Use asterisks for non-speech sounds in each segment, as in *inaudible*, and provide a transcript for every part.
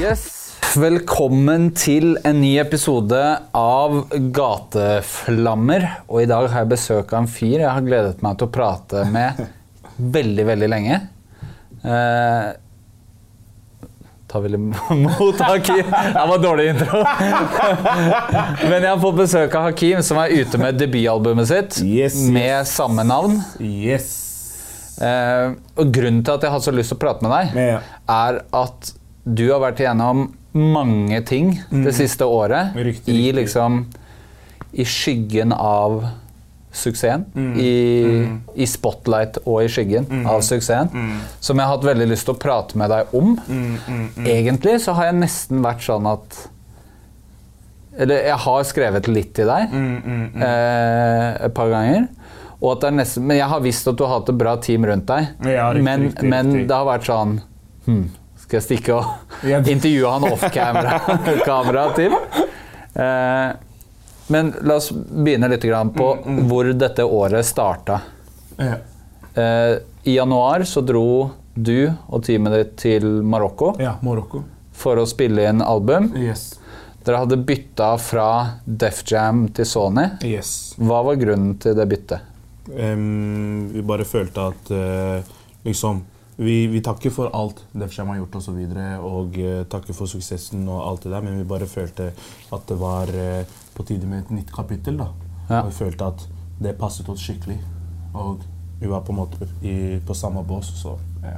Yes. Velkommen til en ny episode av Gateflammer. Og i dag har jeg besøk av en fyr jeg har gledet meg til å prate med veldig, veldig lenge. Eh, ta vel imot *laughs* Hakim. Det var dårlig intro. *laughs* Men jeg har fått besøk av Hakim, som er ute med debutalbumet sitt Yes, yes. med samme navn. Yes. Eh, og grunnen til at jeg har så lyst til å prate med deg, Ja. er at du har vært igjennom mange ting det siste året. Mm. Riktig, I riktig. liksom I skyggen av suksessen. Mm. I, I spotlight og i skyggen av suksessen. Mm. Som jeg har hatt veldig lyst til å prate med deg om. Egentlig så har jeg nesten vært sånn at Eller jeg har skrevet litt til deg Mm, eh, et par ganger. Er nesten, men jeg har visst at du har hatt et bra team rundt deg. Ja, riktig, men, riktig, men riktig. det har vært sånn hm, Skal jeg stikke og *laughs* intervjue han off-camera? *laughs* kamera, Tim? Eh, men la oss begynne litt grann på Mm, hvor dette året starta. Ja. Eh, I januar så dro du og teamet ditt til Marokko ja, Marokko. for å spille inn album. Yes. Dere hadde bytta fra Def Jam til Sony. Yes. Hva var grunnen til det byttet? Um, vi bare følte at uh, liksom vi, vi takker for alt Defsham har gjort osv. Og, så videre, og uh, takker for suksessen og alt det der, men vi bare følte at det var uh, på tide med et nytt kapittel. da. Ja. Og vi følte at det passet oss skikkelig. Og vi var på en måte i, på samme bås, så ja.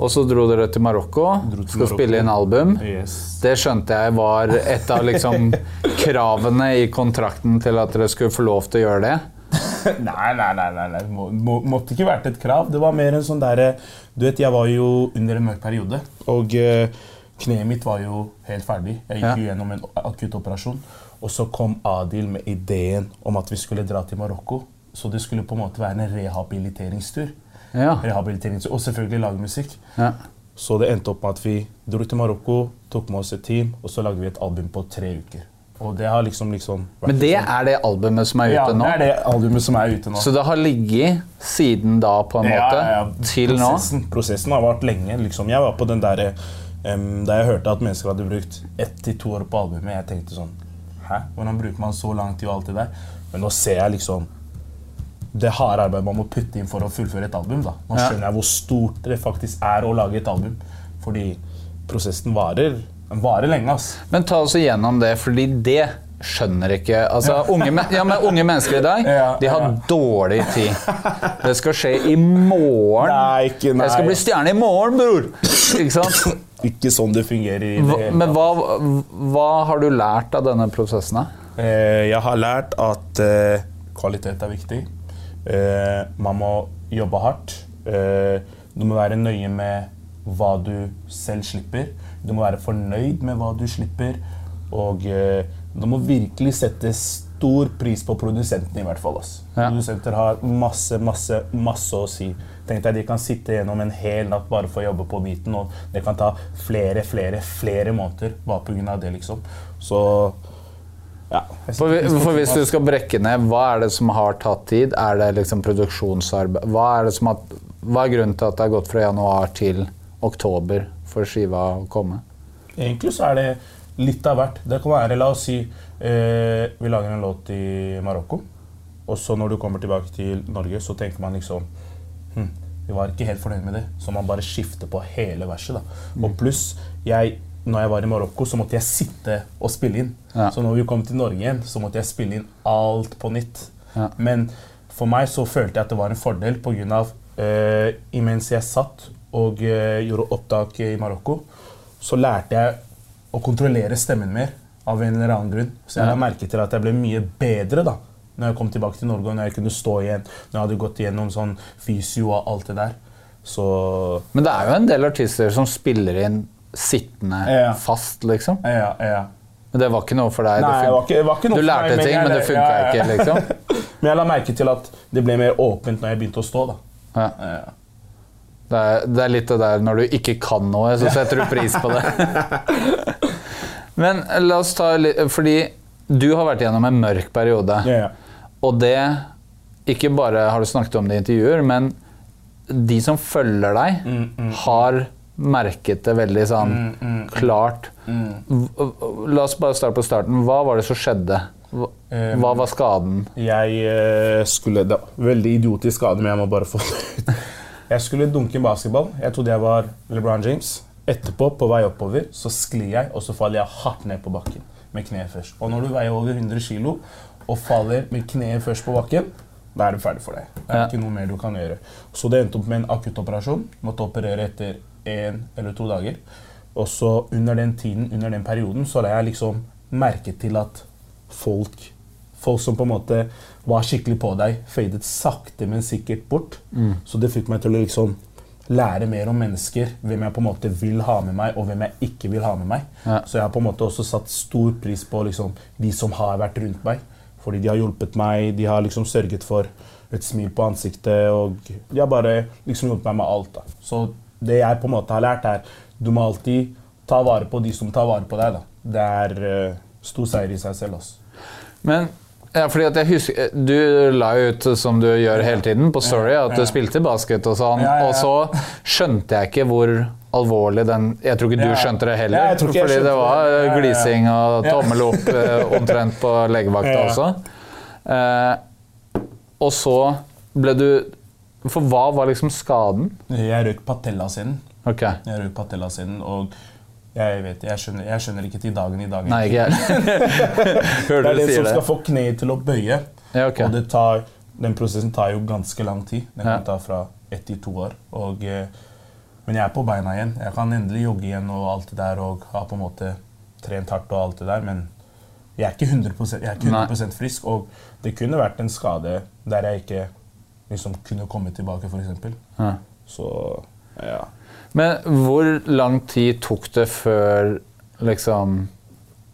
Og så dro dere til Marokko, til skal Marokko. spille inn album. Yes. Det skjønte jeg var et av liksom *laughs* kravene i kontrakten til at dere skulle få lov til å gjøre det. *laughs* Nei, nei, nei, nei, nei. Må, må, måtte ikke vært et krav. Det var mer en sånn derre Du vet, jeg var jo under en mørk periode, og eh, kneet mitt var jo helt ferdig. Jeg gikk Ja. jo gjennom en akutt operasjon. Og så kom Adil med ideen om at vi skulle dra til Marokko. Så det skulle på en måte være en rehabiliteringstur. Ja. Rehabiliteringstur og selvfølgelig lage musikk. ja. Så det endte opp med at vi dro til Marokko, tok med oss et team, og så lagde vi et album på tre uker. Og det har liksom, liksom Men det liksom- er det albumet som er ute ja, nå? det er det albumet som er ute nå. Så det har ligget siden da, på en måte, til nå? prosessen, Prosessen har vart lenge. Liksom. Jeg var på den der, um, Da jeg hørte at mennesker hadde brukt ett til to år på albumet, jeg tenkte sånn Hæ? Hvordan bruker man så lang tid og alt det der? Men nå ser jeg liksom det harde arbeidet man må putte inn for å fullføre et album. da. Nå skjønner jeg hvor stort det faktisk er å lage et album. Fordi prosessen varer, den varer lenge. ass. Men ta oss igjennom det, fordi det skjønner ikke altså, unge, men- ja, men unge mennesker i dag *laughs* Ja, de har dårlig tid. Det skal skje i morgen. Nei, ikke- nei. Jeg skal bli stjerne i morgen, bror! Ikke sant? *laughs* Ikke sånn det fungerer. i det Hva, hele men tatt. hva, hva har du lært av denne prosessen? Eh, jeg har lært at eh, kvalitet er viktig. Eh, man må jobbe hardt. Eh, du må være nøye med hva du selv slipper. Du må være fornøyd med hva du slipper. Og eh, du må virkelig sette stor pris på produsentene, i hvert fall. ass. Ja. Produsenter har masse, masse, masse å si. Tenk deg, De kan sitte gjennom en hel natt bare for å jobbe på beaten, og det kan ta flere, flere, flere måneder bare pga. det, liksom. Så ja. For, for Hvis du skal brekke ned, hva er det som har tatt tid? Er det liksom produksjonsarbeid? Hva er, det som har, hva er grunnen til at det har gått fra januar til oktober for skiva å komme? Egentlig så er det litt av hvert. Det kan være, la oss si, eh, vi lager en låt i Marokko, og så når du kommer tilbake til Norge, så tenker man liksom hm, vi var ikke helt fornøyd med det, så man bare skifter på hele verset. da. Og pluss, jeg, når jeg var i Marokko, så måtte jeg sitte og spille inn. Ja. Så når vi kom til Norge igjen, så måtte jeg spille inn alt på nytt. Ja. Men for meg så følte jeg at det var en fordel pga. Uh, imens jeg satt og eh, gjorde opptak i Marokko, så lærte jeg å kontrollere stemmen mer av en eller annen grunn. Så jeg la merke til at jeg ble mye bedre da når jeg kom tilbake til Norge og når jeg kunne stå igjen. Når jeg hadde gått igjennom sånn fysio og alt det der. Så Men det er jo en del artister som spiller inn sittende Ja. fast, liksom. ja, ja. Men det var ikke noe for deg? Nei, det var ikke, det var ikke noe du for lærte meg, men ting, jeg- men det funka ja, ja. ikke, liksom? *laughs* Men jeg la merke til at det ble mer åpent når jeg begynte å stå. da. Ja. Ja. Det er, det er litt det der når du ikke kan noe, så setter du pris på det. *laughs* Men la oss ta litt Fordi du har vært gjennom en mørk periode. Ja, ja. Og det Ikke bare har du snakket om det i intervjuer, men de som følger deg, Mm, har merket det veldig sånn klart. mm. V- La oss bare starte på starten. Hva var det som skjedde? Hva, Eh, hva var skaden? Jeg eh, skulle det var Veldig idiotisk skade, men jeg må bare få det ut. Jeg skulle dunke en basketball. Jeg trodde jeg var LeBron James. Etterpå, på vei oppover, så sklir jeg, og så faller jeg hardt ned på bakken. Med kneet først. Og når du veier over 100 kg og faller med kneet først på bakken, da er du ferdig for deg. Det er Ja. ikke noe mer du kan gjøre. Så det endte opp med en akuttoperasjon. Måtte operere etter én eller to dager. Og så under den tiden, under den perioden, så la jeg liksom merke til at folk Folk som på en måte var skikkelig på deg, fadet sakte, men sikkert bort. Så det fikk meg til å liksom lære mer om mennesker. Hvem jeg på en måte vil ha med meg, og hvem jeg ikke vil ha med meg. Ja. Så jeg har på en måte også satt stor pris på liksom, de som har vært rundt meg. Fordi de har hjulpet meg, de har liksom sørget for et smil på ansiktet. Og de har bare liksom hjulpet meg med alt. Da. Så det jeg på en måte har lært, er du må alltid ta vare på de som tar vare på deg. Da. Det er uh, stor seier i seg selv. Også. Men ja, fordi at jeg husker, Du la jo ut, som du gjør hele tiden, på Story at du spilte basket og sånn. Og så skjønte jeg ikke hvor alvorlig den Jeg tror ikke du skjønte det heller. Fordi det var ja. glising og tommel opp eh, omtrent på legevakta også. Eh, og så ble du For hva var liksom skaden? Jeg røk patella sin. Ok. Jeg røk patella sin, og jeg vet jeg skjønner, jeg skjønner ikke til dagen i dag. Nei, ikke jeg. *laughs* Det er det den som det. skal få kneet til å bøye. Ja, okay. Og det tar, den prosessen tar jo ganske lang tid. Den Ja. kan ta fra ett til to år. Og, eh, men jeg er på beina igjen. Jeg kan endelig jogge igjen og alt det der, og har på en måte trent hardt og alt det der, men jeg er ikke 100, jeg er ikke 100% frisk. Og det kunne vært en skade der jeg ikke liksom kunne komme tilbake, f.eks. Ja. Så ja. Men hvor lang tid tok det før liksom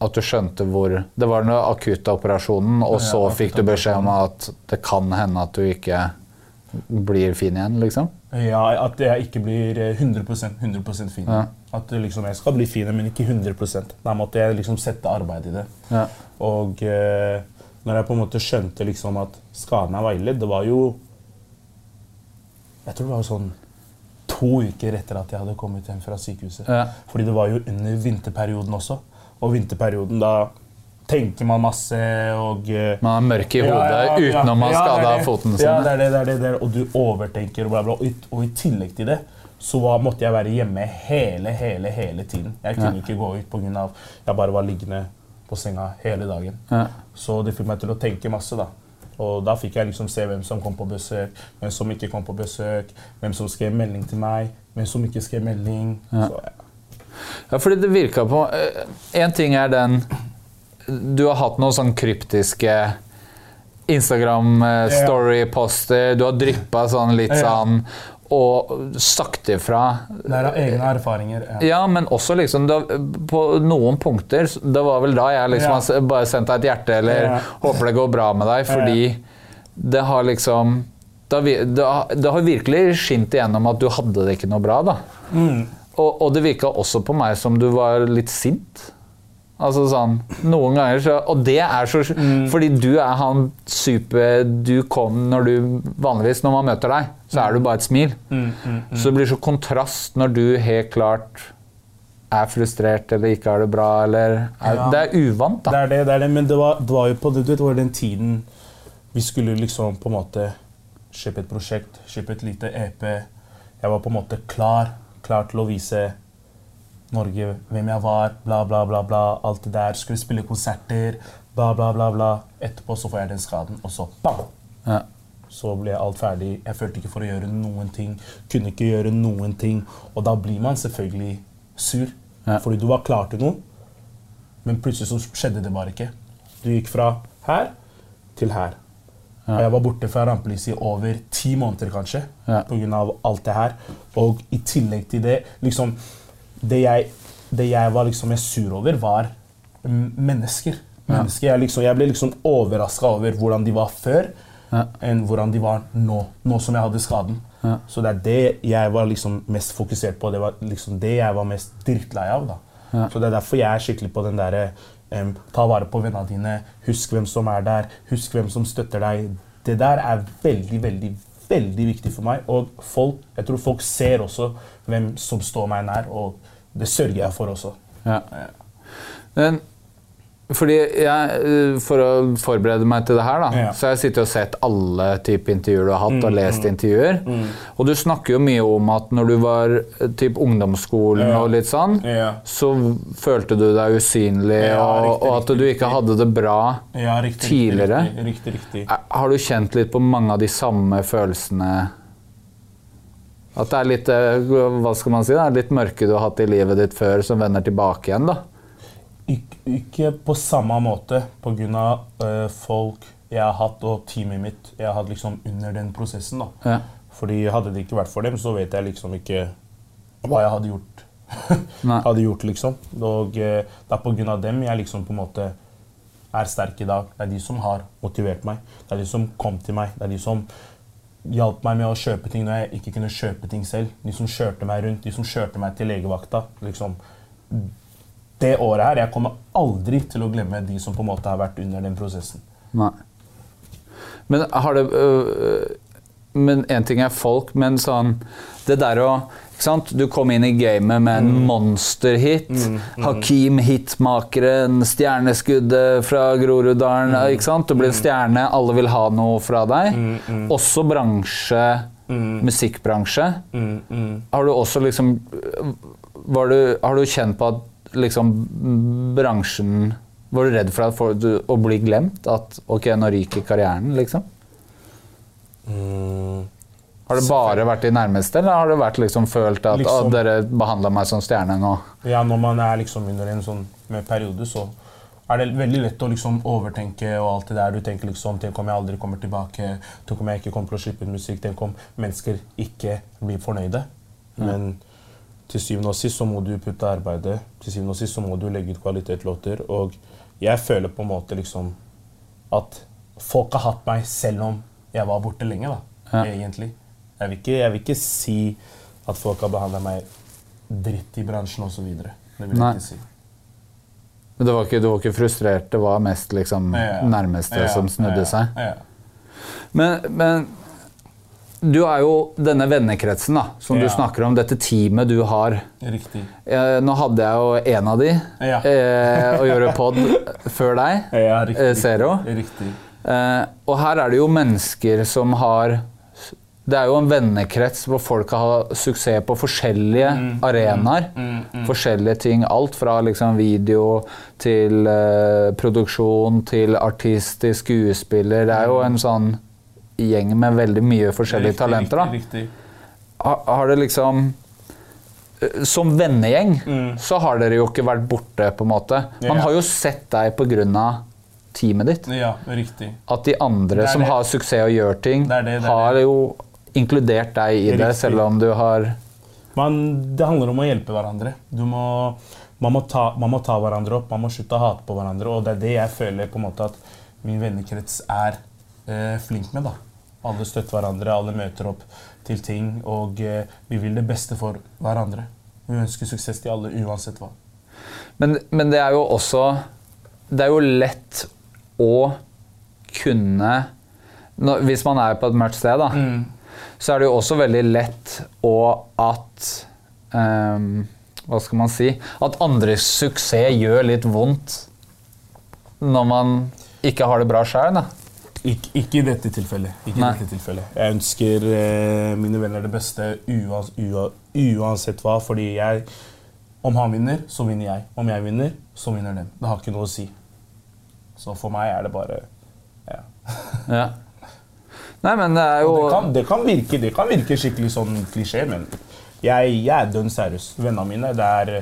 at du skjønte hvor Det var den akutte operasjonen, og så fikk du beskjed om at det kan hende at du ikke blir fin igjen, liksom? Ja, At jeg ikke blir eh, 100% 100% fin. Ja. At liksom, jeg skal bli fin, men ikke 100% Da måtte jeg liksom sette arbeid i det. Ja. Og eh, når jeg på en måte skjønte liksom at skaden er veiledd, det var jo Jeg tror det var sånn to uker etter at jeg hadde kommet hjem fra sykehuset. Ja. Fordi det var jo under vinterperioden også. Og vinterperioden, da tenker man masse og eh, Man er mørk i hodet ja, ja. utenom å ha Ja, det er skada foten foten Ja, det er det, det er det, det er, og du overtenker og bla, bla. Og, og i tillegg til det så var, måtte jeg være hjemme hele, hele, hele tiden. Jeg kunne ikke gå ut pga. jeg bare var liggende på senga hele dagen. Så det fikk meg til å tenke masse, da. Og da fikk jeg liksom se hvem som kom på besøk, hvem som ikke kom på besøk, hvem som skrev melding til meg, hvem som ikke skrev melding. Ja. Så, ja. Ja, fordi det virka på Én ting er den Du har hatt noen sånn kryptiske Instagram-story-poster. Du har dryppa sånn litt sånn og sagt ifra. Det er av egne erfaringer. Ja. Ja, men også liksom da, På noen punkter Det var vel da jeg liksom Ja. har bare sendt deg et hjerte eller Ja. 'håper det går bra med deg', fordi det har liksom det har, vi- det har, det har virkelig skint igjennom at du hadde det ikke noe bra, da. Mm. Og, og det virka også på meg som du var litt sint. Altså sånn, noen ganger så, Og det er så Fordi du er han super Du kom når du Vanligvis når man møter deg, så er du bare et smil. Så det blir så kontrast når du helt klart er frustrert eller ikke har det bra, eller er, Ja. Det er uvant, da. Det er det, det er det, men det var, det var jo på vet, var den tiden vi skulle liksom på en måte kjøpe et prosjekt, kjøpe et lite EP. Jeg var på en måte klar, klar til å vise Norge hvem jeg var, bla, bla, bla, bla, alt det der. Skulle spille konserter, bla, bla, bla, bla. Etterpå så får jeg den skaden, og så bam! Ja. Så ble alt ferdig. Jeg følte ikke for å gjøre noen ting. Kunne ikke gjøre noen ting. Og da blir man selvfølgelig sur. Ja. Fordi du var klar til noe, men plutselig så skjedde det bare ikke. Du gikk fra her til her. Og jeg var borte fra rampelyset i over ti måneder, kanskje, Ja. av alt det her. Og i tillegg til det liksom, Det jeg, det jeg var liksom mest sur over, var mennesker. mennesker. Jeg, liksom, jeg ble liksom overraska over hvordan de var før, enn hvordan de var nå, nå som jeg hadde skaden. Så det er det jeg var liksom mest fokusert på. Det var liksom det jeg var mest drittlei av. da. Så det er derfor jeg er skikkelig på den derre um, Ta vare på vennene dine. Husk hvem som er der. Husk hvem som støtter deg. Det der er veldig, veldig, veldig viktig for meg. Og folk, jeg tror folk ser også hvem som står meg nær, og det sørger jeg for også. Ja. Men, fordi jeg, eh, For å forberede meg til det her, da, Ja. så har jeg sittet og sett alle type intervjuer du har hatt, og lest intervjuer. Og du snakker jo mye om at når du var eh, typ ungdomsskolen Ja. og litt sånn, Ja. så følte du deg usynlig, og, riktig, og at du ikke hadde det bra Ja, riktig, tidligere. Riktig. Er- Har du kjent litt på mange av de samme følelsene? At det er litt eh, hva skal man si da, litt mørke du har hatt i livet ditt før, som vender tilbake igjen? da? Ik ikke på samme måte pga. Uh, folk jeg har hatt, og teamet mitt jeg har hatt liksom under den prosessen. da. Ja. Fordi Hadde det ikke vært for dem, så vet jeg liksom ikke hva jeg hadde gjort. *laughs* Hadde gjort liksom. Og uh, Det er pga. dem jeg liksom på en måte er sterk i dag. Det er de som har motivert meg. Det er de som kom til meg. Det er de som hjalp meg med å kjøpe ting når jeg ikke kunne kjøpe ting selv. De som kjørte meg rundt, de som kjørte meg til legevakta. liksom det året her, Jeg kommer aldri til å glemme de som på en måte har vært under den prosessen. Nei. Men har det øh, Men én ting er folk, men sånn Det der å? Du kom inn i gamet med en monsterhit. Hakim Hitmakeren, stjerneskuddet fra Groruddalen. ikke sant? Du blir en stjerne, alle vil ha noe fra deg. Også bransje, musikkbransje. Har du også liksom var du, Har du kjent på at liksom bransjen Var du redd for du, å bli glemt? At ok, nå ryker karrieren, liksom? Har det bare vært de nærmeste, eller har det vært liksom følt at Liksom- dere behandla meg som stjerne nå? Ja, Når man er liksom under en sånn med periode, så er det veldig lett å liksom overtenke og alt det der. Du tenker liksom Tenk om jeg aldri kommer tilbake? Tenk om jeg ikke kommer til å slippe ut musikk? Tenk om mennesker ikke blir fornøyde? Men til syvende og sist så må du putte arbeidet. Til syvende og sist så må du legge ut kvalitetslåter. Og jeg føler på en måte liksom at folk har hatt meg selv om jeg var borte lenge, da. Ja. Egentlig. Jeg vil, ikke, jeg vil ikke si at folk har behandla meg dritt i bransjen osv. Det vil jeg Nei. ikke si. Men det var ikke, du var ikke frustrert, det var mest liksom Ja, nærmeste ja, som snudde seg? Men, men du er jo denne vennekretsen da, som du snakker om, dette teamet du har. Riktig. Eh, nå hadde jeg jo en av de Ja. eh, å gjøre pod før deg, Ja, riktig. eh, Zero. Riktig. Eh, og her er det jo mennesker som har Det er jo en vennekrets hvor folk har suksess på forskjellige arenaer. Forskjellige ting. Alt fra liksom video til eh, produksjon til artist til skuespiller. Det er jo en sånn gjeng med veldig mye forskjellige Riktig, talenter. da. Riktig, riktig. Har, har det liksom eh, Som vennegjeng så har dere jo ikke vært borte, på en måte. Man har jo sett deg pga. Teamet ditt. Ja, riktig. At de andre som det. har suksess og gjør ting, Det er det, det er har det. jo inkludert deg i det, selv om du har Men det handler om å hjelpe hverandre. Du må, man, må ta, man må ta hverandre opp, man må slutte å hate på hverandre. Og det er det jeg føler på en måte at min vennekrets er eh, flink med. da. Alle støtter hverandre, alle møter opp til ting. Og eh, vi vil det beste for hverandre. Vi ønsker suksess til alle uansett hva. Men, men det er jo også Det er jo lett å kunne når, Hvis man er på et mørkt sted, da, så er det jo også veldig lett å at um, Hva skal man si At andres suksess gjør litt vondt når man ikke har det bra sjøl. Ik ikke i dette tilfellet. Ikke i dette tilfellet. Jeg ønsker eh, mine venner det beste uans uansett hva, fordi jeg Om han vinner, så vinner jeg. Om jeg vinner, så vinner dem. Det har ikke noe å si. Så for meg er det bare ja. Ja. Nei, men det er jo det, kan, det, kan virke, det kan virke skikkelig sånn klisjé, men jeg, jeg er dønn seriøs. Vennene mine, det er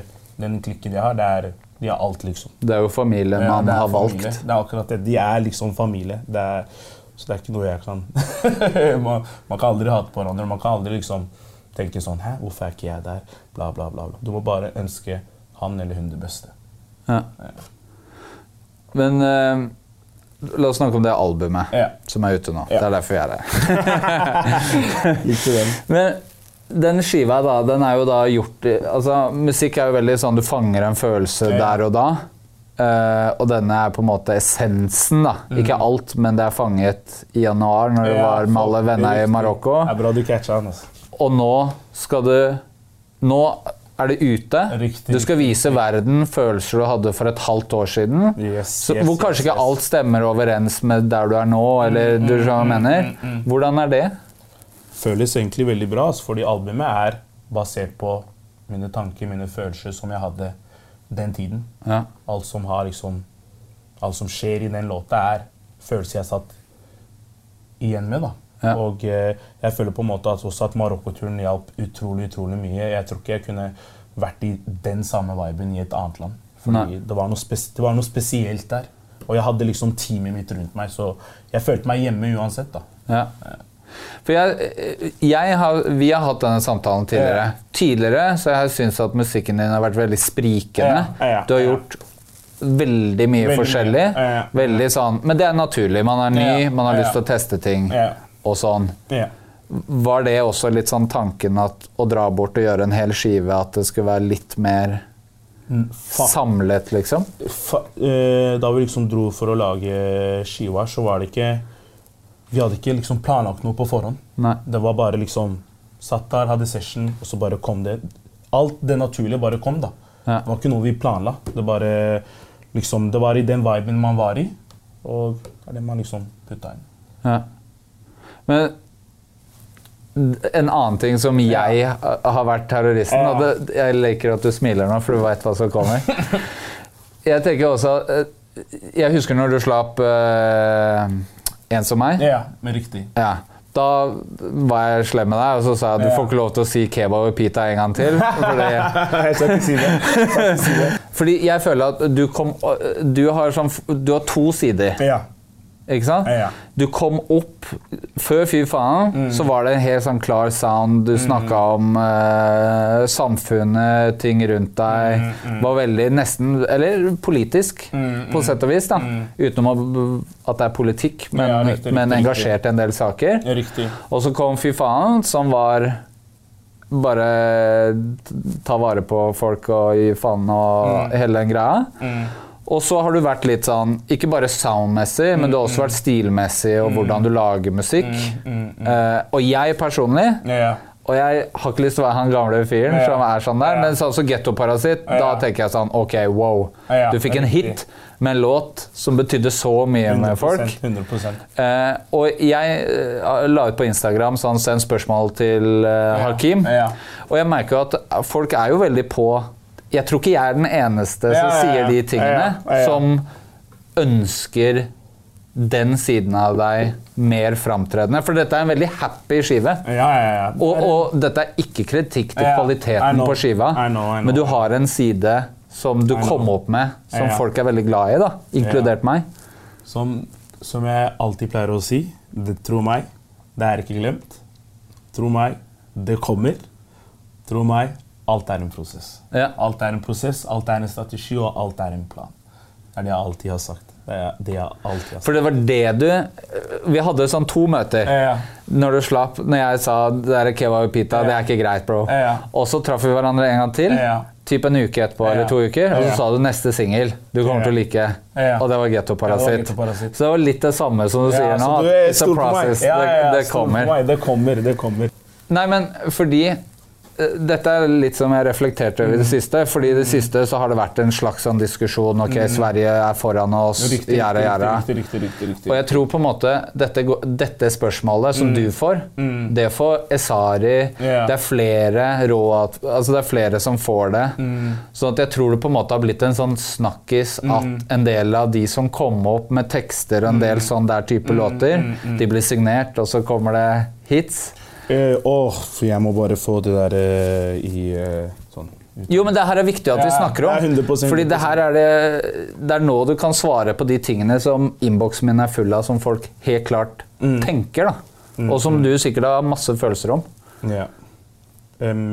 den klikken jeg har, det er, de har alt, liksom. Det er jo familien Ja, man har familie. valgt. Det er akkurat det. De er liksom familie. Det er, så det er ikke noe jeg kan *laughs* man, man kan aldri hate på hverandre. Man kan aldri liksom tenke sånn Hæ, hvorfor er ikke jeg der? Bla, bla, bla. bla. Du må bare ønske han eller hun det beste. Ja. Men uh, la oss snakke om det albumet Ja. som er ute nå. Ja. Det er derfor vi er her. *laughs* Men den skiva, da, den er jo da gjort Altså, musikk er jo veldig sånn du fanger en følelse Ja. der og da. Uh, og denne er på en måte essensen, da. Ikke alt, men det er fanget i januar, når du Mm. Var med alle venner i. Marokko. Det er bra du catcha den. Altså. Og nå skal du Nå er det ute. Riktig, du skal vise verden følelser du hadde for et halvt år siden. Yes, så, yes, hvor kanskje yes, ikke alt stemmer overens med der du er nå. eller du skjønner hva Mm, mener. Hvordan er det? Føles egentlig veldig bra, altså, fordi albumet er basert på mine tanker, mine følelser som jeg hadde den tiden. Ja. Alt som, har, liksom, alt som skjer i den låta, er følelser jeg satt igjen med. da. Ja. Og eh, jeg føler på en måte at også at Marokko-turen hjalp utrolig utrolig mye. Jeg tror ikke jeg kunne vært i den samme viben i et annet land. Fordi det var, det var noe spesielt der. Og jeg hadde liksom teamet mitt rundt meg, så jeg følte meg hjemme uansett. da. Ja. For jeg, jeg har, vi har hatt denne samtalen tidligere. Ja. Tidligere så jeg syntes at musikken din har vært veldig sprikende. Ja, du har gjort veldig mye Veldig forskjellig. mye. Veldig sånn, men det er naturlig. Man er ny, man har lyst til å teste ting. Og sånn. Ja. Var det også litt sånn tanken at å dra bort og gjøre en hel skive, at det skulle være litt mer Fa- samlet, liksom? Fa eh, da vi liksom dro for å lage skiva, så var det ikke Vi hadde ikke liksom planlagt noe på forhånd. Nei. Det var bare liksom Satt der, hadde session, og så bare kom det. Alt det naturlige bare kom, da. Ja. Det var ikke noe vi planla. Det bare liksom Det var i den viben man var i, og det er det man liksom putta inn. Ja. Men en annen ting som jeg har vært terroristen Ja. og det, Jeg liker at du smiler nå, for du veit hva som kommer. *laughs* Jeg tenker også eh, Jeg husker når du slapp uh, En som meg. Ja, med riktig. Ja. Da var jeg slem med deg og så sa jeg at du får ikke lov til å si kebab og pita en gang til. Fordi, *laughs* jeg skal ikke si det. Jeg si det. fordi jeg føler at du kom Du har, sånn, du har to sider. Ja. Ikke sant? Ja. Du kom opp Før Fy faen så var det en helt sånn klar sound. Du snakka om eh, samfunnet, ting rundt deg. Var veldig nesten Eller politisk, på sett og vis. da Utenom at det er politikk, men, Ja, riktig, riktig, men engasjert i en del saker. Ja. Og så kom Fy faen, som var bare ta vare på folk og gi faen og hele den greia. Og så har du vært litt sånn, ikke bare soundmessig, men du har også vært stilmessig og hvordan du lager musikk. Eh, og jeg personlig og jeg har ikke lyst til å være han gamle fyren som er sånn der, men sånn som Gettoparasitt, da tenker jeg sånn OK, wow. Du fikk en hit med en låt som betydde så mye med folk. 100 Eh, og jeg eh, la ut på Instagram sånn, send spørsmål til Hakim. Og jeg merker jo at folk er jo veldig på Jeg tror ikke jeg er den eneste som Ja, ja, ja. sier de tingene, som ønsker den siden av deg mer framtredende. For dette er en veldig happy skive. Ja, ja, ja. Og, og dette er ikke kritikk til kvaliteten på skiva, I know, I know. men du har en side som du kom opp med, som folk er veldig glad i, da, inkludert meg. Som, som jeg alltid pleier å si, det, tro meg, det er ikke glemt. Tro meg, det kommer. Tro meg, alt er en prosess. Ja. Alt er en prosess, alt er en strategi, og alt er en plan. Det er det jeg alltid har sagt. Det er det jeg alltid har sagt. For det var det du Vi hadde sånn to møter. Ja, ja. Når du slapp, når jeg sa det er kebab og pita, det er ikke greit, bro. Ja. Og så traff vi hverandre en gang til. Typ en uke etterpå eller to uker, og så sa du neste singel du kommer til å like, og det var det Ghetto-Parasitt. så det var litt det samme som du sier nå. du er- It's a process. Det, det kommer. Det kommer, det kommer. Nei, men fordi eh, dette er litt som jeg reflekterte over i Mm. det siste. fordi i det siste så har det vært en slags sånn diskusjon. Ok, Sverige er foran oss. Mm. Riktig, riktig, riktig. Og jeg tror på en måte dette, dette spørsmålet som du får, det får Esari yeah. Det er flere råd Altså det er flere som får det. Mm. Så at jeg tror det på en måte har blitt en sånn snakkis Mm. at en del av de som kom opp med tekster og en del sånn der type Mm. låter, de blir signert, og så kommer det hits. Åh, for jeg må bare få det der uh, i uh, sånn. Jo, men det her er viktig at vi snakker om. det er Fordi det her er det Det er nå du kan svare på de tingene som innboksen min er full av, som folk helt klart Mm. tenker. da. Og som du sikkert har masse følelser om. Ja. Um,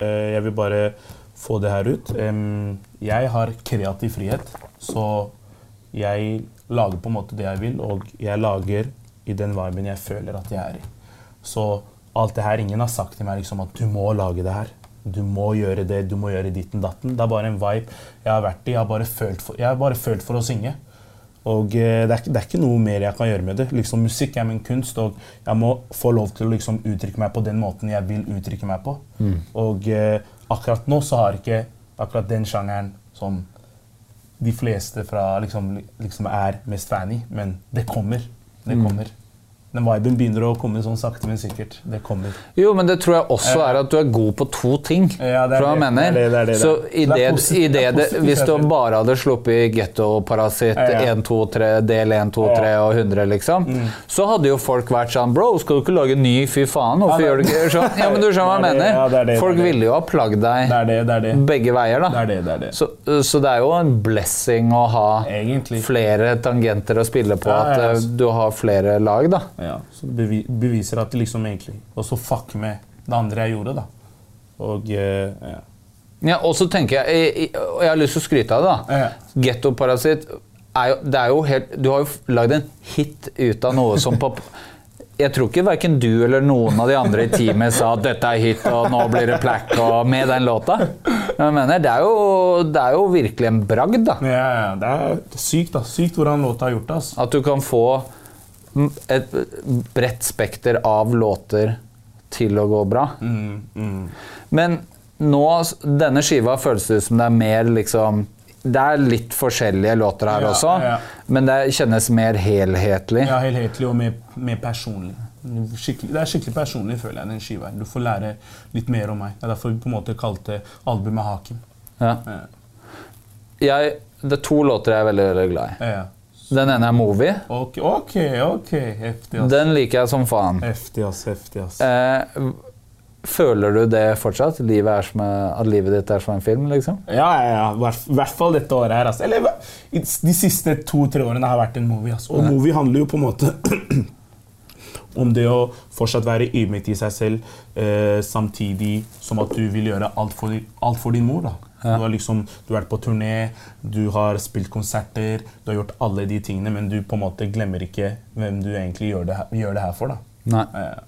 Eh, Jeg vil bare få det her ut. Jeg har kreativ frihet, så jeg lager på en måte det jeg vil, og jeg lager i den viben jeg føler at jeg er i. Så alt det her, ingen har sagt til meg liksom at du må lage det her. Du må gjøre det, du må gjøre ditten datten. Det er bare en vibe jeg har vært i. Jeg har bare følt for, har bare følt for å synge. Og eh, det er, det er ikke noe mer jeg kan gjøre med det. Liksom, musikk er min kunst, og jeg må få lov til å liksom, uttrykke meg på den måten jeg vil uttrykke meg på. Og eh, akkurat nå så har ikke akkurat den sjangeren som de fleste fra liksom, liksom er mest fan i, men det kommer. Det kommer. Den viben begynner å komme sånn sakte, men sikkert. Det kommer. Jo, men det tror jeg også er at du er god på to ting. Ja, det er det. mener. Det er det, det er. Så i er det, i det det, er hvis du bare hadde sluppet Gettoparasitt Ja, ja. 1, 2, 3, del 1, 2, 3 og 100, liksom, så hadde jo folk vært sånn Bro, skal du ikke lage ny? Fy faen, hvorfor gjør du ikke sånn? Ja, men du skjønner hva jeg er mener? er folk er ville jo ha plagd deg er er begge veier, da. Er er. Så, så det er jo en blessing å ha Egentlig. flere tangenter å spille på, at eh, altså. du har flere lag, da. Ja, så det beviser at det liksom egentlig Og så fuck med det andre jeg gjorde, da. Og eh, ja. Ja, og så tenker jeg, jeg, jeg, har lyst til å skryte av det. da. Ja. Gettoparasitt er jo, det er jo helt Du har jo lagd en hit ut av noe som på *laughs* Jeg tror ikke verken du eller noen av de andre i teamet sa at dette er hit, og nå blir det plack og med den låta. Men jeg mener, det er jo, det er jo virkelig en bragd, da. Ja, ja, det er sykt, da. Sykt hvordan låta har gjort. Altså. At du kan få et bredt spekter av låter til å gå bra. Men nå, denne skiva føles det ut som det er mer liksom Det er litt forskjellige låter her Ja, også, ja. men det kjennes mer helhetlig. Ja, helhetlig og mer, mer personlig. skikkelig, det er skikkelig personlig, føler jeg, den skiva. Du får lære litt mer om meg. Det er derfor vi på en måte kalte albumet Hakim. Ja. Ja. Jeg, det er to låter jeg er veldig, veldig glad i. Den ene er Movie. Ok, ok, ok. Heftig, ass. Den liker jeg som faen. Heftig, ass. Heftig, ass. Eh, føler du det fortsatt? Livet er som, at livet ditt er som en film? liksom? Ja, ja, ja. I hvert- hvert fall dette året her. ass. Eller de siste to-tre årene har vært en movie. ass. Og Ja. movie handler jo på en måte *clears throat* om det å fortsatt være ydmyk i seg selv, eh, samtidig som at du vil gjøre alt for, alt for din mor. da. Ja. Du, har liksom, du har vært på turné, du har spilt konserter, du har gjort alle de tingene, men du på en måte glemmer ikke hvem du egentlig gjør det, her- gjør det her for. da. Nei. Eh,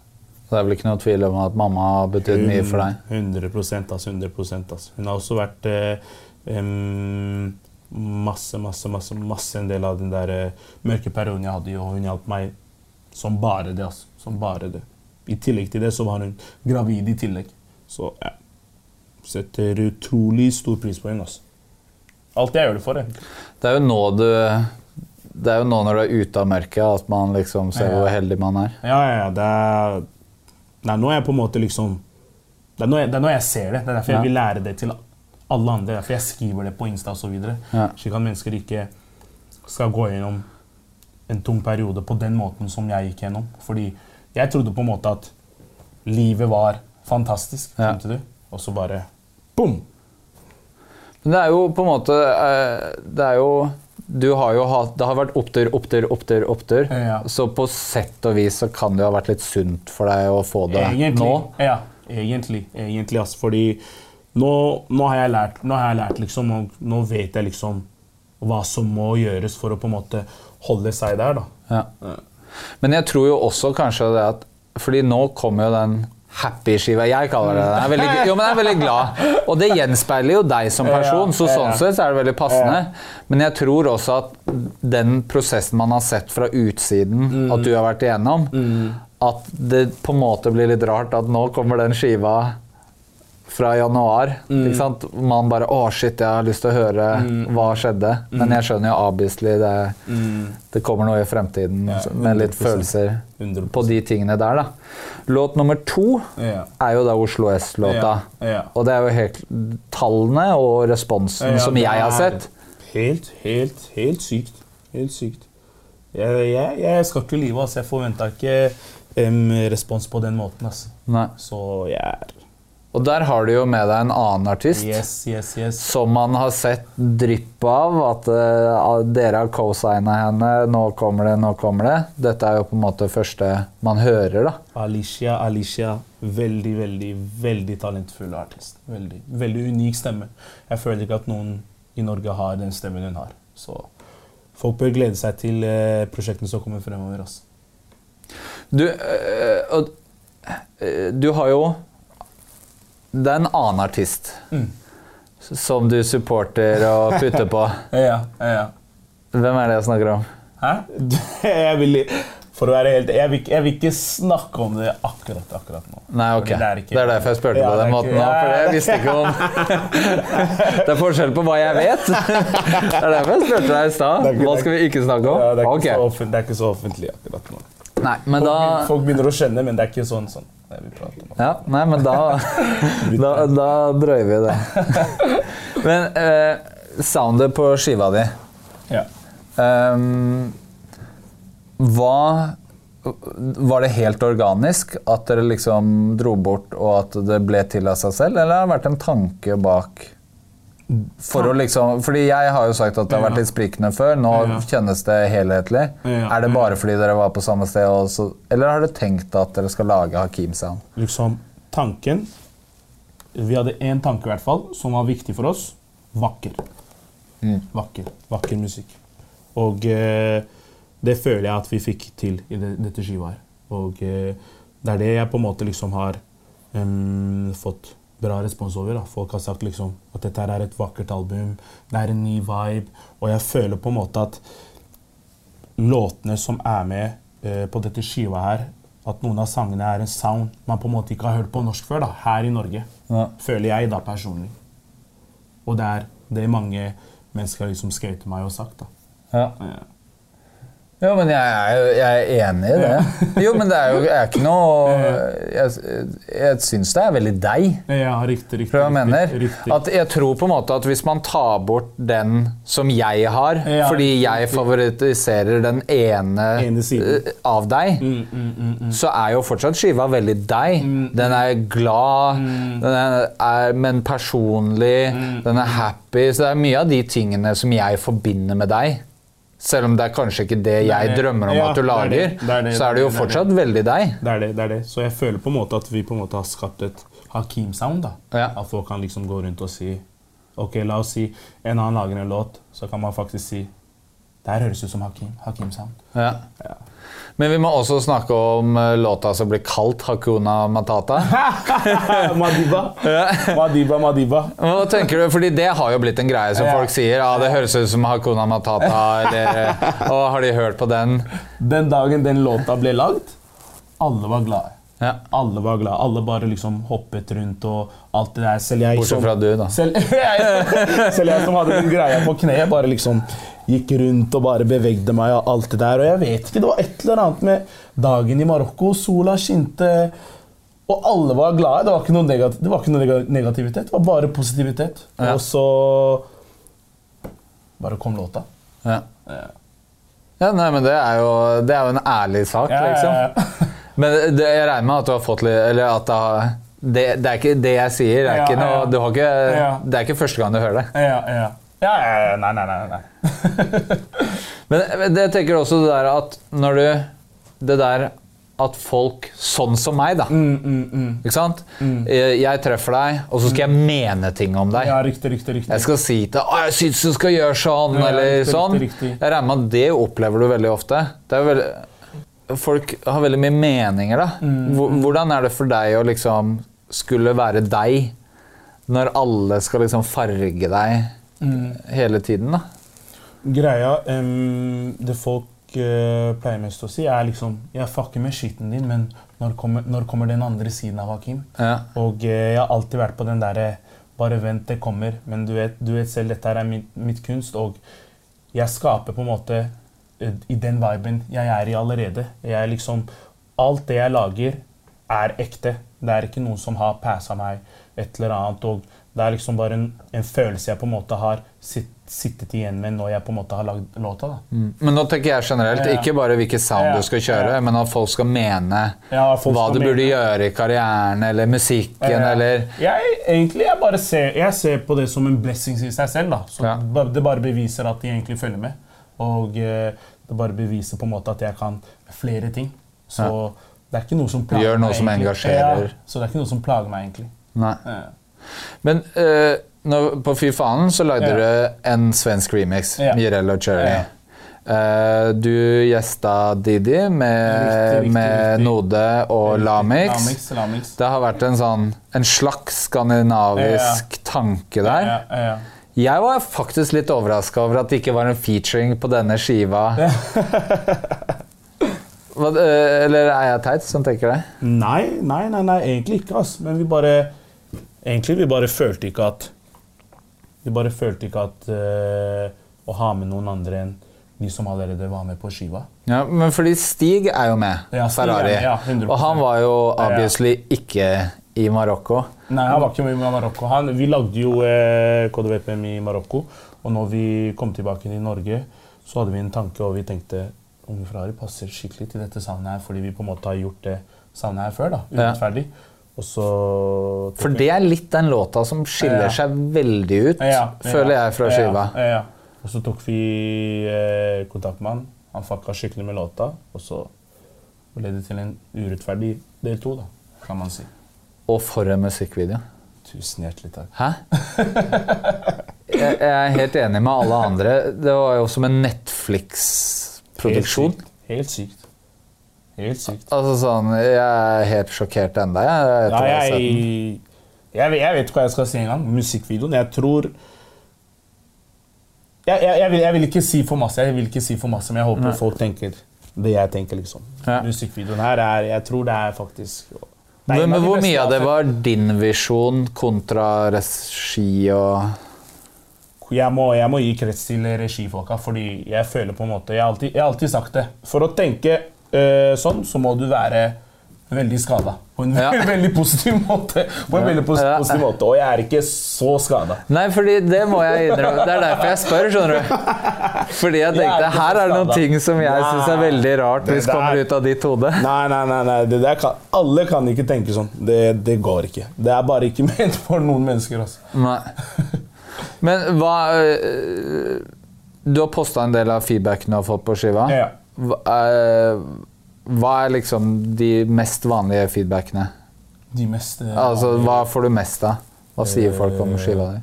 Det er vel ikke noe tvil om at mamma har betydd mye for deg? 100 altså, 100 altså. Hun har også vært eh, um, masse, masse, masse, masse en del av den der eh, mørke perioden jeg hadde, og hun hjalp meg som bare det. altså. Som bare det. I tillegg til det så var hun gravid i tillegg. Så ja. Setter utrolig stor pris på henne. altså. Alt jeg gjør det for. Jeg. Det er jo nå du Det er jo nå når du er ute av mørket, at man liksom ser Ja. hvor heldig man er. Ja, ja, ja. Det er, det er nå jeg på en måte liksom Det er nå jeg, det er nå jeg ser det. Det er derfor Ja. jeg vil lære det til alle andre. Det er derfor jeg skriver det på Insta osv. Ja. Slik at mennesker ikke skal gå gjennom en tung periode på den måten som jeg gikk gjennom. Fordi jeg trodde på en måte at livet var fantastisk. Ja. Og så bare boom! Men det er jo på en måte eh, Det er jo Du har jo hatt Det har vært opptur, opptur, opptur, opptur. Ja. Så på sett og vis så kan det jo ha vært litt sunt for deg å få det Egentlig. nå. Ja, egentlig. egentlig altså, fordi nå, nå har jeg lært, nå har jeg lært liksom, og nå vet jeg liksom hva som må gjøres for å på en måte holde seg der. da. Ja. Men jeg tror jo også kanskje det at Fordi nå kommer jo den happy-skiva. Jeg kaller det det. Veldig, jo, men jeg er veldig glad. Og det gjenspeiler jo deg som person, så sånn sett så er det veldig passende. Men jeg tror også at den prosessen man har sett fra utsiden at du har vært igjennom, at det på en måte blir litt rart at nå kommer den skiva fra januar. Ikke sant? Man bare Å, shit, jeg har lyst til å høre hva skjedde. Men jeg skjønner jo obviously det, det kommer noe i fremtiden Ja, med litt følelser 100%. på de tingene der, da. Låt nummer to Ja. er jo da Oslo S-låta. Ja. Og det er jo helt tallene og responsen som jeg har sett. Helt, helt, helt sykt. Helt sykt. Jeg, jeg, jeg skal ikke lyve. Altså. Jeg forventa ikke um, respons på den måten. Altså. Nei. Så jeg er Og der har du jo med deg en annen artist. Yes, yes, yes. Som man har sett drypp av. At uh, dere har co-signa henne. Nå kommer det, nå kommer det. Dette er jo på en måte det første man hører, da. Alicia, Alicia. Veldig, veldig, veldig talentfull artist. Veldig, veldig unik stemme. Jeg føler ikke at noen i Norge har den stemmen hun har. Så folk bør glede seg til uh, prosjektene som kommer fremover. Altså. Du, øh, øh, du har jo Det er en annen artist Mm. som du supporter og putter på. *laughs* Ja, ja. Hvem er det jeg snakker om? Hæ? Jeg vil, for å være helt jeg vil, jeg vil ikke snakke om det akkurat, akkurat nå. Nei, ok. Det er, ikke- derfor jeg spurte Ja, på den er måten ikke- nå, for jeg visste ikke om *laughs* Det er forskjell på hva jeg vet. *laughs* Det er derfor jeg spurte deg i stad. Det er Hva skal vi ikke snakke om? Ja, det, er ikke okay. så offent, det er ikke så offentlig akkurat nå. Nei, men da Folk, begynner å skjønne, men det er ikke sånn, sånn. Ja, nei, men da *laughs* Da, da drøyer vi det. *laughs* Men eh, soundet på skiva di Ja. Um, hva Var det helt organisk at dere liksom dro bort, og at det ble til av seg selv, eller har det vært en tanke bak? For å liksom, fordi Jeg har jo sagt at det har vært litt sprikende før. Nå kjennes det helhetlig. Er det bare fordi dere var på samme sted, også, eller har dere tenkt at dere skal lage Hakim Sound? Liksom, tanken Vi hadde én tanke i hvert fall, som var viktig for oss. Vakker. Vakker. Vakker musikk. Og eh, det føler jeg at vi fikk til i det, dette skiva her. Og eh, det er det jeg på en måte liksom har um, fått bra respons over. Da. Folk har sagt liksom at dette er et vakkert album, det er en ny vibe. Og jeg føler på en måte at låtene som er med eh, på dette skiva her, at noen av sangene er en sound man på en måte ikke har hørt på norsk før, da, her i Norge. Ja. Føler jeg da personlig. Og det er det mange mennesker har liksom skrevet til meg og sagt. da. Ja. Eh, Jo, men jeg er, jo- jeg er enig i det. Jo, men det er jo er ikke noe Jeg, jeg syns det er veldig deg. Ja, riktig, riktig. Tror jeg mener? riktig. At jeg tror på en måte at hvis man tar bort den som jeg har, Ja, fordi jeg favoritiserer den ene, Ene eh, av deg, Mm, så er jo fortsatt skiva veldig deg. Den er glad, Mm. den er, er, men personlig, den er happy. Så det er mye av de tingene som jeg forbinder med deg. Selv om det er kanskje ikke det jeg det. drømmer om Ja, at du det er lager, det. Det det, så er det jo det det. fortsatt veldig deg. Det er det, det er det. Så jeg føler på en måte at vi på en måte har skapt et Hakim-sound. da. Ja. At folk kan liksom gå rundt og si Ok, la oss si en annen lager en låt, så kan man faktisk si Det her høres ut som Hakim. Hakim-sound. Ja. Men vi må også snakke om eh, låta som blir kalt Hakuna Matata. *laughs* Madiba. Madiba, Madiba. Hva tenker du? Fordi det har jo blitt en greie som Ja. folk sier. Ah, det høres ut som Hakuna Matata. Eller, *laughs* og har de hørt på den? Den dagen den låta ble lagd, alle var glade. Ja. Alle var glade. Alle bare liksom hoppet rundt og alt det der. Bortsett fra du, da. Selv, *laughs* selv jeg som hadde den greia på kneet, bare liksom gikk rundt og bare bevegde meg og alt det der. Og jeg vet ikke, det var et eller annet med dagen i Marokko. Sola skinte, og alle var glade. Det var ikke noe, negativ, det var ikke noe negativitet, det var bare positivitet. Ja. Og så bare kom låta. Ja. ja, nei, men det er jo, det er jo en ærlig sak, Ja, ja, liksom. ja. Men det, jeg regner med at du har fått litt Eller at det har det, det er ikke det jeg sier. Er, Ja, noe, ja. ikke, det er ikke første gang du hører det. Ja, ja. Nei, nei, nei. nei. *laughs* Men det tenker også det der at når du Det der at folk sånn som meg, da Mm, Ikke sant? Jeg, jeg treffer deg, og så skal jeg mene ting om deg. Ja, riktig, riktig, riktig. Jeg skal si til deg 'Å, jeg syns du skal gjøre sånn', Ja, eller riktig, sånn. riktig. Jeg regner med at det opplever du veldig ofte. Det er veldig, folk har veldig mye meninger, da. Mm, Hvordan er det for deg å liksom skulle være deg, når alle skal liksom farge deg Mm. hele tiden, da? Greia um, Det folk uh, pleier mest å si, er liksom Jeg fucker med skitten din, men når kommer, når kommer den andre siden av Hakim? Ja. Og uh, jeg har alltid vært på den derre Bare vent, det kommer. Men du vet, du vet selv, dette er mitt, mitt kunst, og jeg skaper på en måte eh, i den viben jeg er i allerede. Jeg er liksom Alt det jeg lager, er ekte. Det er ikke noen som har passa meg et eller annet. og det er liksom bare en, en følelse jeg på en måte har sitt, sittet igjen med når jeg på en måte har lagd låta. da. Men nå tenker jeg generelt, ikke bare hvilket sound Ja, du skal kjøre, men at folk skal mene Ja, folk hva skal du burde mene. gjøre i karrieren, eller musikken, Eh, eller jeg, egentlig, jeg, bare ser, jeg ser på det som en blessing i seg selv. da. Så Ja. Det bare beviser at de egentlig følger med. Og eh, det bare beviser på en måte at jeg kan flere ting. Så Ja. det er ikke noe som plager noe meg. som egentlig. engasjerer. Ja, så det er ikke noe som plager meg, egentlig. Nei. Men uh, når, på Fy faen så lagde Ja. du en svensk remix, Ja. Mirella Cherry. Ja. Uh, du gjesta Didi med, Riktig, riktig, med riktig. Node og Lamix. Lamix, Lamix. Det har vært en sånn en slags skandinavisk tanke der. Ja, ja, ja. Jeg var faktisk litt overraska over at det ikke var en featuring på denne skiva. *laughs* Hva, eh, eller er jeg teit som tenker det? Nei, nei, nei, nei, egentlig ikke. ass. Men vi bare Egentlig vi bare følte ikke at Vi bare følte ikke at uh, å ha med noen andre enn de som allerede var med på skiva. Ja, men fordi Stig er jo med. Ja, er Ferrari. ja, 100%. og han var jo Ja, ja. obviously ikke i Marokko. Nei, han var ikke med i Marokko. Han, vi lagde jo eh, KDVPM i Marokko. Og når vi kom tilbake til Norge, så hadde vi en tanke, og vi tenkte Unge Ferrari passer skikkelig til dette soundet her, fordi vi på en måte har gjort det soundet her før. da, Urettferdig. Og så For det er litt den låta som skiller Ja. seg veldig ut, Ja, føler jeg, fra skiva. Og så tok vi eh, kontakt med han. Han fucka skikkelig med låta, og så ble det til en urettferdig del to, da, kan man si. Og for en musikkvideo. Tusen hjertelig takk. Hæ? *laughs* Jeg, jeg er helt enig med alle andre. Det var jo som en Netflix-produksjon. Helt sykt. Helt sykt. Helt sykt. Altså sånn, Jeg er helt sjokkert ennå. Jeg, Ja, jeg, jeg, jeg vet ikke hva jeg skal si engang. Musikkvideoen. Jeg tror jeg, jeg, vil, vil ikke si for masse, jeg vil ikke si for masse, men jeg håper Nei. folk tenker det jeg tenker. liksom. Ja. Musikkvideoen her er Jeg tror det er faktisk det er Men, en hvor mye av det var din visjon kontra regi og jeg må, jeg må gi krets til regifolka, fordi jeg føler på en måte Jeg har alltid, jeg har alltid sagt det. For å tenke eh, sånn, så må du være veldig skada. På en Ja. *laughs* veldig positiv måte. På en veldig pos Ja. positiv måte. Og jeg er ikke så skada. Nei, fordi det må jeg innrømme. Det er derfor jeg spør, skjønner du. Fordi jeg Jeg tenkte ikke her er det noen ting som jeg syns er veldig rart hvis kommer ut av ditt hode. Nei, nei, nei, nei. Det der kan, alle kan ikke tenke sånn. Det, det går ikke. Det er bare ikke *laughs* ment for noen mennesker. Altså. Nei. Men hva øh, Du har posta en del av feedbacken du har fått på skiva. Ja. Hva, øh, hva er liksom de mest vanlige feedbackene? De mest eh, Altså, Hva får du mest av? Hva sier folk om skiva di?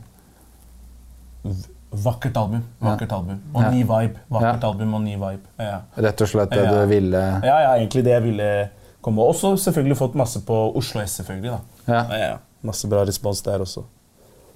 Vakkert album. Vakkert album. Og Ja. ny vibe. Vakkert Ja. album og ny vibe. Ja. Rett og slett det Ja. du ville Ja, ja, egentlig det jeg ville komme. Også selvfølgelig fått masse på Oslo S, selvfølgelig. da. Ja. Ja, ja. Masse bra respons der også.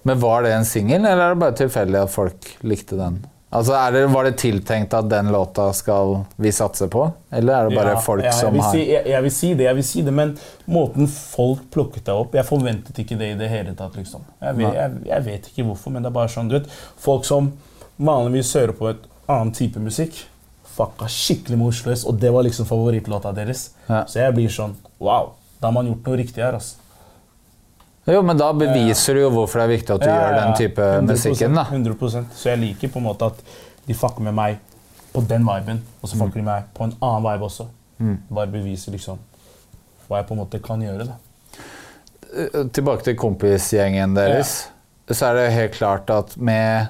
Men var det en singel, eller er det bare tilfeldig at folk likte den? Altså, er det, Var det tiltenkt at den låta skal vi satse på, eller er det bare Ja, folk ja, som har si, jeg, jeg vil si det, jeg vil si det, men måten folk plukket deg opp Jeg forventet ikke det i det hele tatt. liksom. Jeg vet, jeg, jeg vet ikke hvorfor, men det er bare sånn, du vet, Folk som vanligvis hører på et annen type musikk, fucka skikkelig med Oslo S, og det var liksom favorittlåta deres. Ja. Så jeg blir sånn Wow, da har man gjort noe riktig her. altså. Jo, men da beviser du jo hvorfor det er viktig at du Ja, gjør ja, den type 100%, musikken. da. 100% Så jeg liker på en måte at de fucker med meg på den viben, og så fucker de meg på en annen vibe også. Mm. Bare beviser liksom hva jeg på en måte kan gjøre. da. Eh, Tilbake til kompisgjengen deres. Så er det helt klart at med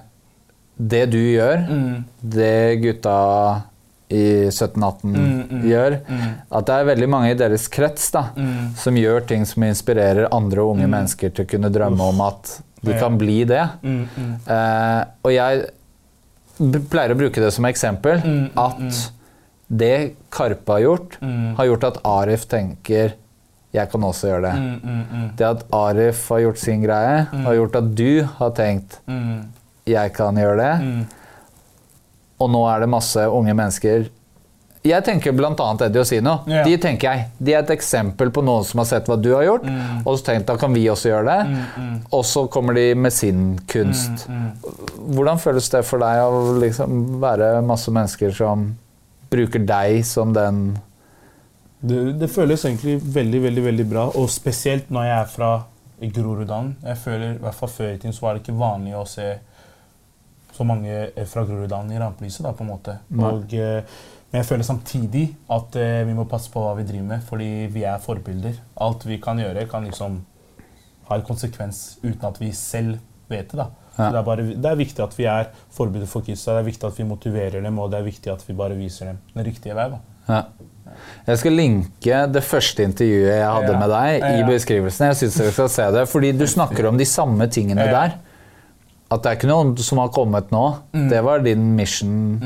det du gjør, Mm. det gutta i 17-18 Mm, mm, gjør, mm. at det er veldig mange i deres krets da, Mm. som gjør ting som inspirerer andre unge mennesker til å kunne drømme om at de kan bli det. Eh, og jeg pleier å bruke det som eksempel at det Karpe har gjort, har gjort at Arif tenker jeg kan også gjøre det. Mm, mm, mm. Det at Arif har gjort sin greie, har gjort at du har tenkt jeg kan gjøre det. Og nå er det masse unge mennesker Jeg tenker bl.a. Eddie Osino. Ja. De tenker jeg, de er et eksempel på noen som har sett hva du har gjort, Mm. og så tenkt da kan vi også gjøre det. Mm, mm. Og så kommer de med sin kunst. Mm, mm. Hvordan føles det for deg å liksom være masse mennesker som bruker deg som den Det, det føles egentlig veldig veldig, veldig bra, og spesielt når jeg er fra Groruddalen. Jeg føler, i hvert fall Før i tiden så var det ikke vanlig å se så mange eh, fra Groruddalen i rampelyset. da, på en måte. Og, eh, men jeg føler samtidig at eh, vi må passe på hva vi driver med, fordi vi er forbilder. Alt vi kan gjøre, kan liksom ha en konsekvens uten at vi selv vet det. da. Ja. det, er bare, det er viktig at vi er forbilder for kidsa, det er viktig at vi motiverer dem, og det er viktig at vi bare viser dem den riktige vei. da. Ja. Jeg skal linke det første intervjuet jeg hadde Ja. med deg i beskrivelsen. Jeg synes dere skal se det, fordi du snakker om de samme tingene der. At det er ikke noen som har kommet nå. Mm. Det var din mission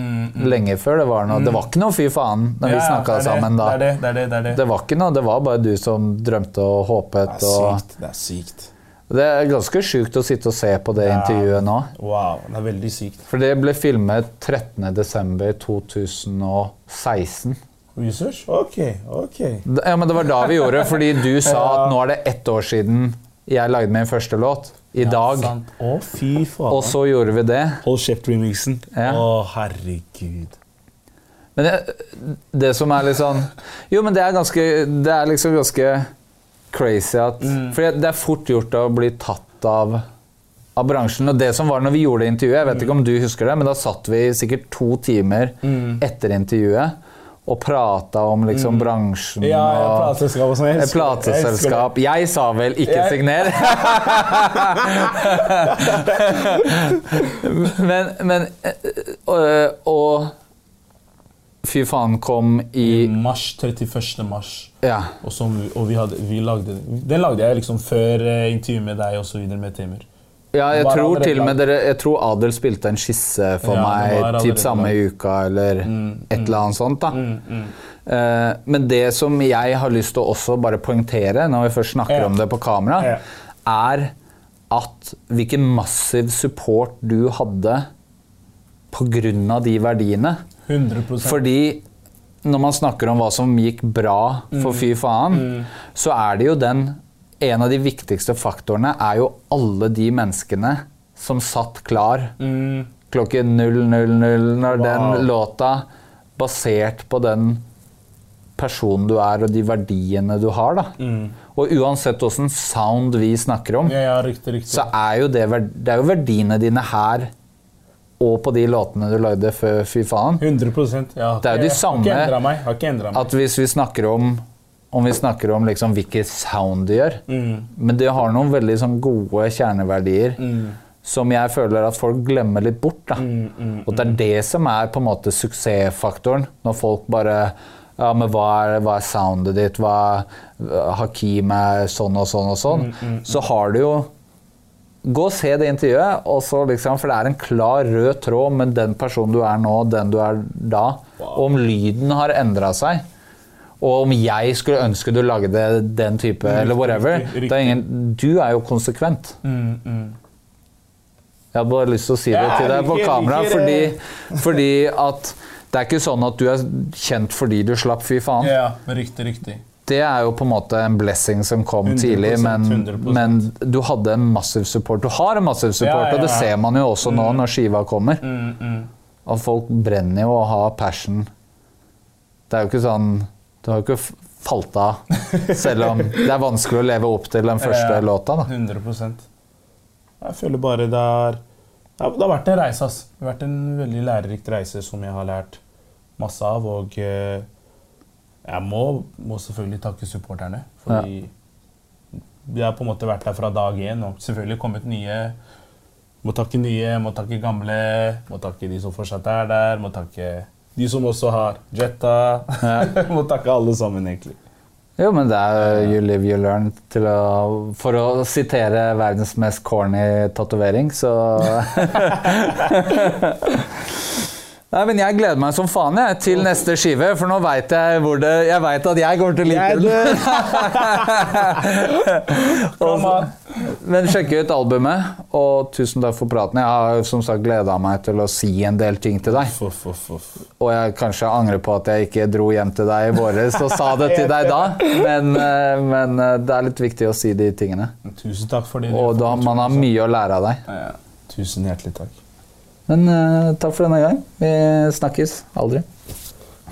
lenge før. Det var, noe. det var ikke noe fy faen når vi Mm. Snakka sammen da. Det det, det det. Var ikke noe, det var bare du som drømte og håpet. Det er Og sykt. Det er sykt. det er ganske sjukt å sitte og se på det Ja. intervjuet nå. Wow, det er veldig sykt. For det ble filmet 13.12.2016. Research? Ok, ok. Ja, men Det var da vi gjorde, det, fordi du sa at nå er det ett år siden jeg lagde min første låt. I dag. Sant. Å, fy faen. Og så gjorde vi det. Hold kjeft-remixen. Ja. Å, herregud. Men det, det som er litt sånn Jo, men det er ganske Det er liksom ganske crazy at For det er fort gjort å bli tatt av av bransjen. Og det som var når vi gjorde intervjuet, jeg vet ikke om du husker det, men da satt vi sikkert to timer etter intervjuet og prata om liksom bransjen Ja, ja, plateselskap og sånn. Et det. Jeg plateselskap. Jeg sa vel 'ikke Jeg- signer'? *laughs* men, men og, og Fy faen kom i Mars, 31. mars. Ja. Og, som, og vi, hadde, vi lagde Den lagde jeg liksom før eh, intervjuet med deg og så videre med Temer. Ja, jeg tror til og med dere, jeg tror Adel spilte en skisse for Ja, meg typ samme lagd. uka eller Mm, et eller annet sånt. da. Mm, mm. Eh, men det som jeg har lyst til å også bare poengtere når vi først snakker Ja. om det på kamera, Ja. er at hvilken massiv support du hadde pga. de verdiene. 100 Fordi når man snakker om hva som gikk bra for Mm. fy faen, så er det jo den En av de viktigste faktorene er jo alle de menneskene som satt klar Mm. klokken 000 når Wow. den låta, basert på den personen du er og de verdiene du har, da. Mm. Og uansett åssen sound vi snakker om, Ja, ja, riktig, riktig. så er jo det, det er jo verdiene dine her og på de låtene du lagde før Fy faen. 100% ja, Det er jo de samme- Har ikke endra meg. Har ikke meg. At hvis vi snakker om om vi snakker om liksom hvilket sound de gjør. Mm. Men de har noen veldig sånn gode kjerneverdier Mm. som jeg føler at folk glemmer litt bort. Da. Mm, Og det er det som er på en måte suksessfaktoren. Når folk bare ja, men hva er, hva er soundet ditt? Hva er, Hakim er sånn og sånn og sånn. Mm, Så har du jo Gå og se det intervjuet, liksom, for det er en klar rød tråd med den personen du er nå, den du er da. Wow. om lyden har endra seg. Og om jeg skulle ønske du lagde den type, eller whatever. riktig, Det er ingen, du er jo konsekvent. Mm, mm. Jeg hadde bare lyst til å si det til deg på kamera, fordi, *laughs* fordi at det er ikke sånn at du er kjent fordi du slapp fy faen. Ja, ja, riktig, riktig. Det er jo på en måte en blessing som kom 100%, tidlig, men, 100%. men du hadde en massiv support. Du har en massiv support, Ja, ja, og det ser man jo også nå når skiva kommer. Mm, mm. Og folk brenner jo og har passion. Det er jo ikke sånn Du har jo ikke falt av, selv om det er vanskelig å leve opp til den første Ja, låta. da. 100 Jeg føler bare det ja, Det har vært en reise, ass. Det har vært en veldig lærerikt reise som jeg har lært masse av. Og eh, jeg må, må selvfølgelig takke supporterne. Fordi jeg har på en måte vært der fra dag én. Og selvfølgelig kommet nye. Må takke nye, må takke gamle. Må takke de som fortsatt er der. Må takke de som også har jetta. *laughs* må takke alle sammen, egentlig. Jo, men det er you live, you learn. Å, for å sitere verdens mest corny tatovering, så *laughs* Nei, men Jeg gleder meg som faen jeg, til neste skive, for nå veit jeg hvor det Jeg veit at jeg kommer til å like den. *laughs* Men sjekk ut albumet, og tusen takk for praten. Jeg har som sagt gleda meg til å si en del ting til deg. Og jeg kanskje angrer på at jeg ikke dro hjem til deg i våres og sa det til deg da, men, eh, men eh, det er litt viktig å si de tingene. Tusen takk for det. Og da, man har mye å lære av deg. Ja, ja. Tusen hjertelig takk. Men uh, takk for denne gang. Vi snakkes aldri.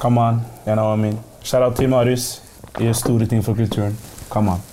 Come on, you know what I mean. Shout out til Marius. Gjør store ting for kulturen. Come on.